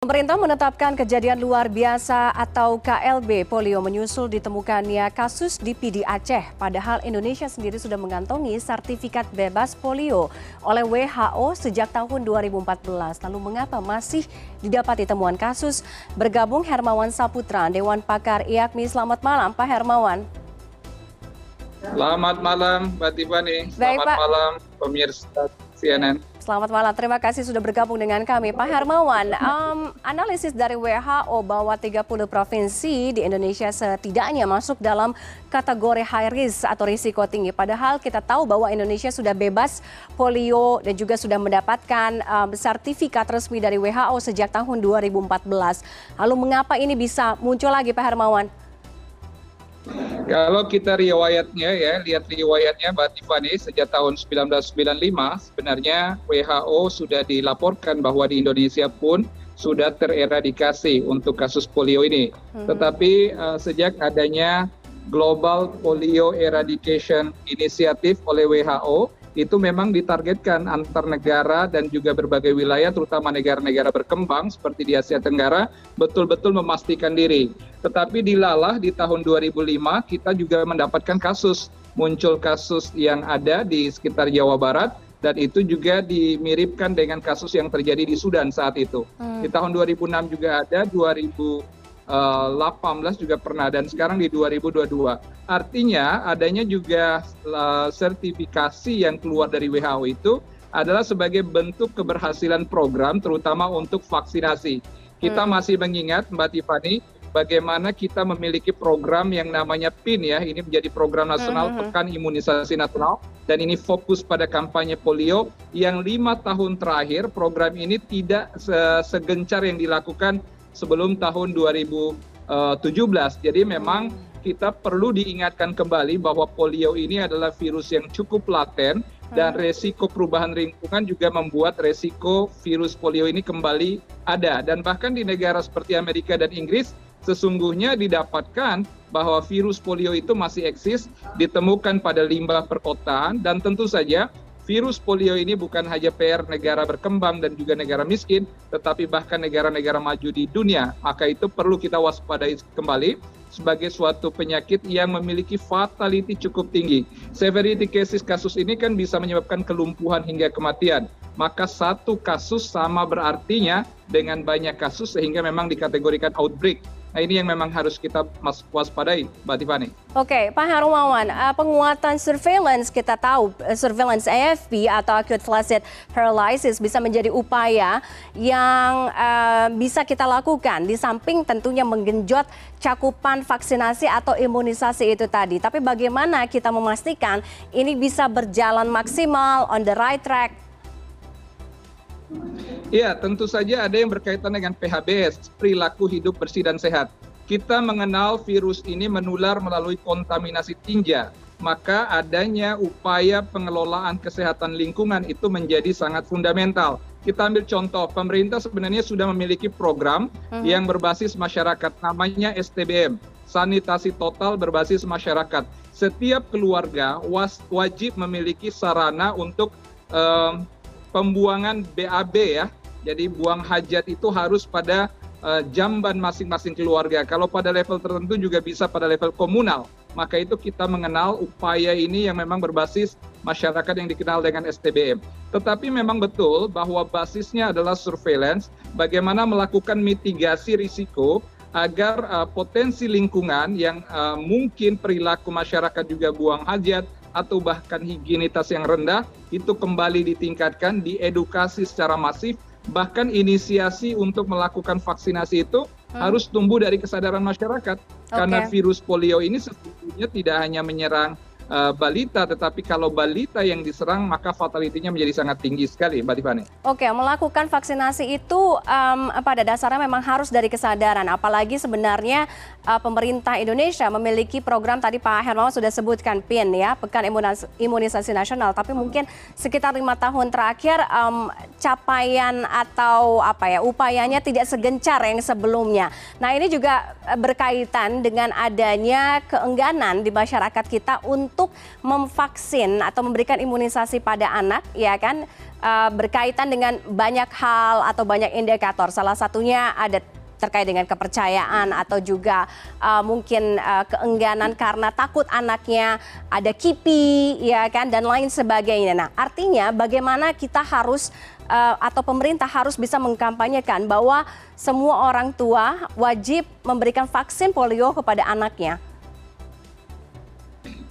Pemerintah menetapkan kejadian luar biasa atau KLB polio menyusul ditemukannya kasus di PD Aceh. Padahal Indonesia sendiri sudah mengantongi sertifikat bebas polio oleh WHO sejak tahun 2014. Lalu mengapa masih didapati temuan kasus? Bergabung Hermawan Saputra, Dewan Pakar IAKMI. Selamat malam Pak Hermawan. Selamat malam Mbak Tiffany. Selamat Baik, malam pemirsa CNN. Selamat malam, terima kasih sudah bergabung dengan kami. Pak Hermawan, um, analisis dari WHO bahwa 30 provinsi di Indonesia setidaknya masuk dalam kategori high risk atau risiko tinggi. Padahal kita tahu bahwa Indonesia sudah bebas polio dan juga sudah mendapatkan um, sertifikat resmi dari WHO sejak tahun 2014. Lalu mengapa ini bisa muncul lagi Pak Hermawan? Kalau kita riwayatnya ya, lihat riwayatnya Mbak Tiffany sejak tahun 1995 sebenarnya WHO sudah dilaporkan bahwa di Indonesia pun sudah tereradikasi untuk kasus polio ini. Hmm. Tetapi uh, sejak adanya Global Polio Eradication Initiative oleh WHO itu memang ditargetkan antar negara dan juga berbagai wilayah terutama negara-negara berkembang seperti di Asia Tenggara betul-betul memastikan diri. Tetapi dilalah di tahun 2005 kita juga mendapatkan kasus muncul kasus yang ada di sekitar Jawa Barat dan itu juga dimiripkan dengan kasus yang terjadi di Sudan saat itu. Hmm. Di tahun 2006 juga ada 2000 18 juga pernah dan sekarang di 2022. Artinya adanya juga uh, sertifikasi yang keluar dari WHO itu adalah sebagai bentuk keberhasilan program terutama untuk vaksinasi. Kita hmm. masih mengingat Mbak Tiffany bagaimana kita memiliki program yang namanya PIN ya, ini menjadi program nasional hmm. Pekan Imunisasi Nasional dan ini fokus pada kampanye polio yang lima tahun terakhir program ini tidak segencar yang dilakukan sebelum tahun 2017. Eh, Jadi memang kita perlu diingatkan kembali bahwa polio ini adalah virus yang cukup laten dan hmm. resiko perubahan lingkungan juga membuat resiko virus polio ini kembali ada. Dan bahkan di negara seperti Amerika dan Inggris sesungguhnya didapatkan bahwa virus polio itu masih eksis, ditemukan pada limbah perkotaan dan tentu saja virus polio ini bukan hanya PR negara berkembang dan juga negara miskin, tetapi bahkan negara-negara maju di dunia. Maka itu perlu kita waspadai kembali sebagai suatu penyakit yang memiliki fatality cukup tinggi. Severity cases kasus ini kan bisa menyebabkan kelumpuhan hingga kematian. Maka satu kasus sama berartinya dengan banyak kasus sehingga memang dikategorikan outbreak. Nah ini yang memang harus kita waspadai, Mbak Tiffany. Oke, Pak Harumawan, uh, penguatan surveillance kita tahu uh, surveillance AFP atau acute flaccid paralysis bisa menjadi upaya yang uh, bisa kita lakukan di samping tentunya menggenjot cakupan vaksinasi atau imunisasi itu tadi. Tapi bagaimana kita memastikan ini bisa berjalan maksimal on the right track Iya, tentu saja ada yang berkaitan dengan PHBS, perilaku hidup bersih dan sehat. Kita mengenal virus ini menular melalui kontaminasi tinja, maka adanya upaya pengelolaan kesehatan lingkungan itu menjadi sangat fundamental. Kita ambil contoh, pemerintah sebenarnya sudah memiliki program uh-huh. yang berbasis masyarakat, namanya STBM, sanitasi total berbasis masyarakat. Setiap keluarga wajib memiliki sarana untuk um, pembuangan BAB ya jadi buang hajat itu harus pada uh, jamban masing-masing keluarga. Kalau pada level tertentu juga bisa pada level komunal. Maka itu kita mengenal upaya ini yang memang berbasis masyarakat yang dikenal dengan STBM. Tetapi memang betul bahwa basisnya adalah surveillance, bagaimana melakukan mitigasi risiko agar uh, potensi lingkungan yang uh, mungkin perilaku masyarakat juga buang hajat atau bahkan higienitas yang rendah itu kembali ditingkatkan, diedukasi secara masif bahkan inisiasi untuk melakukan vaksinasi itu hmm. harus tumbuh dari kesadaran masyarakat okay. karena virus polio ini sebetulnya tidak hanya menyerang uh, balita, tetapi kalau balita yang diserang maka fatalitinya menjadi sangat tinggi sekali, Mbak Tiffany. Oke, melakukan vaksinasi itu um, pada dasarnya memang harus dari kesadaran, apalagi sebenarnya uh, pemerintah Indonesia memiliki program tadi Pak Hermawan sudah sebutkan PIN ya, Pekan Imunisasi Nasional, tapi mungkin sekitar lima tahun terakhir um, capaian atau apa ya upayanya tidak segencar yang sebelumnya. Nah ini juga berkaitan dengan adanya keengganan di masyarakat kita untuk untuk memvaksin atau memberikan imunisasi pada anak ya kan uh, berkaitan dengan banyak hal atau banyak indikator. Salah satunya ada terkait dengan kepercayaan atau juga uh, mungkin uh, keengganan karena takut anaknya ada kipi ya kan dan lain sebagainya. Nah, artinya bagaimana kita harus uh, atau pemerintah harus bisa mengkampanyekan bahwa semua orang tua wajib memberikan vaksin polio kepada anaknya.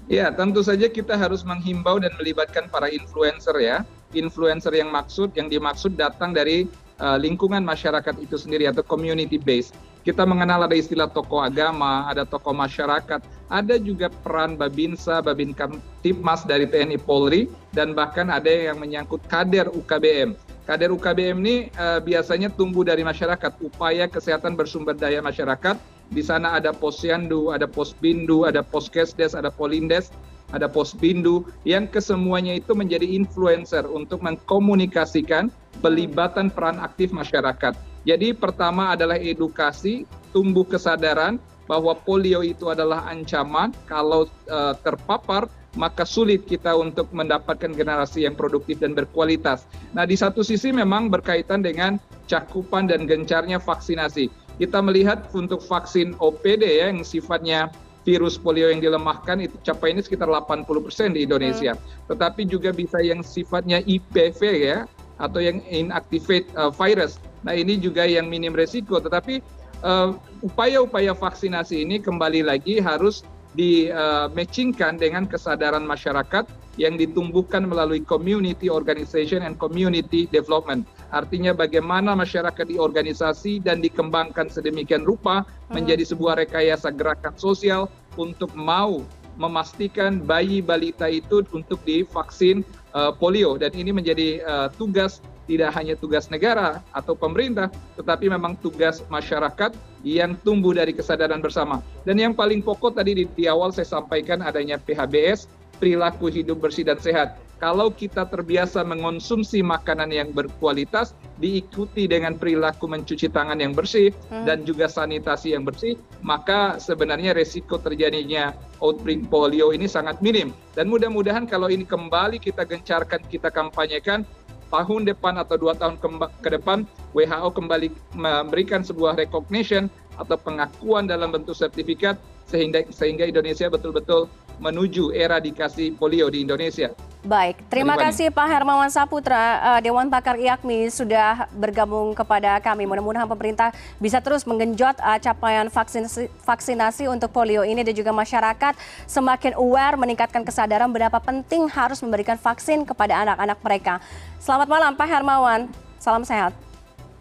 Ya, tentu saja kita harus menghimbau dan melibatkan para influencer ya. Influencer yang maksud yang dimaksud datang dari uh, lingkungan masyarakat itu sendiri atau community base. Kita mengenal ada istilah tokoh agama, ada tokoh masyarakat, ada juga peran Babinsa, Babinkan Tipmas dari TNI Polri, dan bahkan ada yang menyangkut kader UKBM. Kader UKBM ini uh, biasanya tumbuh dari masyarakat, upaya kesehatan bersumber daya masyarakat. Di sana ada posyandu, ada posbindu, ada poskesdes, ada polindes, ada posbindu, yang kesemuanya itu menjadi influencer untuk mengkomunikasikan pelibatan peran aktif masyarakat. Jadi pertama adalah edukasi, tumbuh kesadaran bahwa polio itu adalah ancaman kalau uh, terpapar maka sulit kita untuk mendapatkan generasi yang produktif dan berkualitas. Nah, di satu sisi memang berkaitan dengan cakupan dan gencarnya vaksinasi. Kita melihat untuk vaksin OPD ya yang sifatnya virus polio yang dilemahkan itu capai ini sekitar 80% di Indonesia. Hmm. Tetapi juga bisa yang sifatnya IPV ya atau yang inactivate uh, virus. Nah ini juga yang minim resiko, tetapi uh, upaya-upaya vaksinasi ini kembali lagi harus di uh, matchingkan dengan kesadaran masyarakat yang ditumbuhkan melalui community organization and community development. Artinya bagaimana masyarakat diorganisasi dan dikembangkan sedemikian rupa hmm. menjadi sebuah rekayasa gerakan sosial untuk mau memastikan bayi balita itu untuk divaksin uh, polio dan ini menjadi uh, tugas tidak hanya tugas negara atau pemerintah, tetapi memang tugas masyarakat yang tumbuh dari kesadaran bersama. Dan yang paling pokok tadi di, di awal saya sampaikan adanya PHBS, perilaku hidup bersih dan sehat kalau kita terbiasa mengonsumsi makanan yang berkualitas diikuti dengan perilaku mencuci tangan yang bersih hmm. dan juga sanitasi yang bersih maka sebenarnya resiko terjadinya outbreak polio ini sangat minim dan mudah-mudahan kalau ini kembali kita gencarkan kita kampanyekan tahun depan atau dua tahun ke depan WHO kembali memberikan sebuah recognition atau pengakuan dalam bentuk sertifikat sehingga sehingga Indonesia betul-betul menuju eradikasi polio di Indonesia. Baik, terima kasih Pak Hermawan Saputra, uh, Dewan Pakar IAKMI sudah bergabung kepada kami. Mudah-mudahan pemerintah bisa terus menggenjot uh, capaian vaksinasi, vaksinasi untuk polio ini dan juga masyarakat semakin aware meningkatkan kesadaran berapa penting harus memberikan vaksin kepada anak-anak mereka. Selamat malam Pak Hermawan, salam sehat.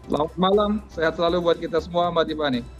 Selamat malam, sehat selalu buat kita semua Mbak Tiffany.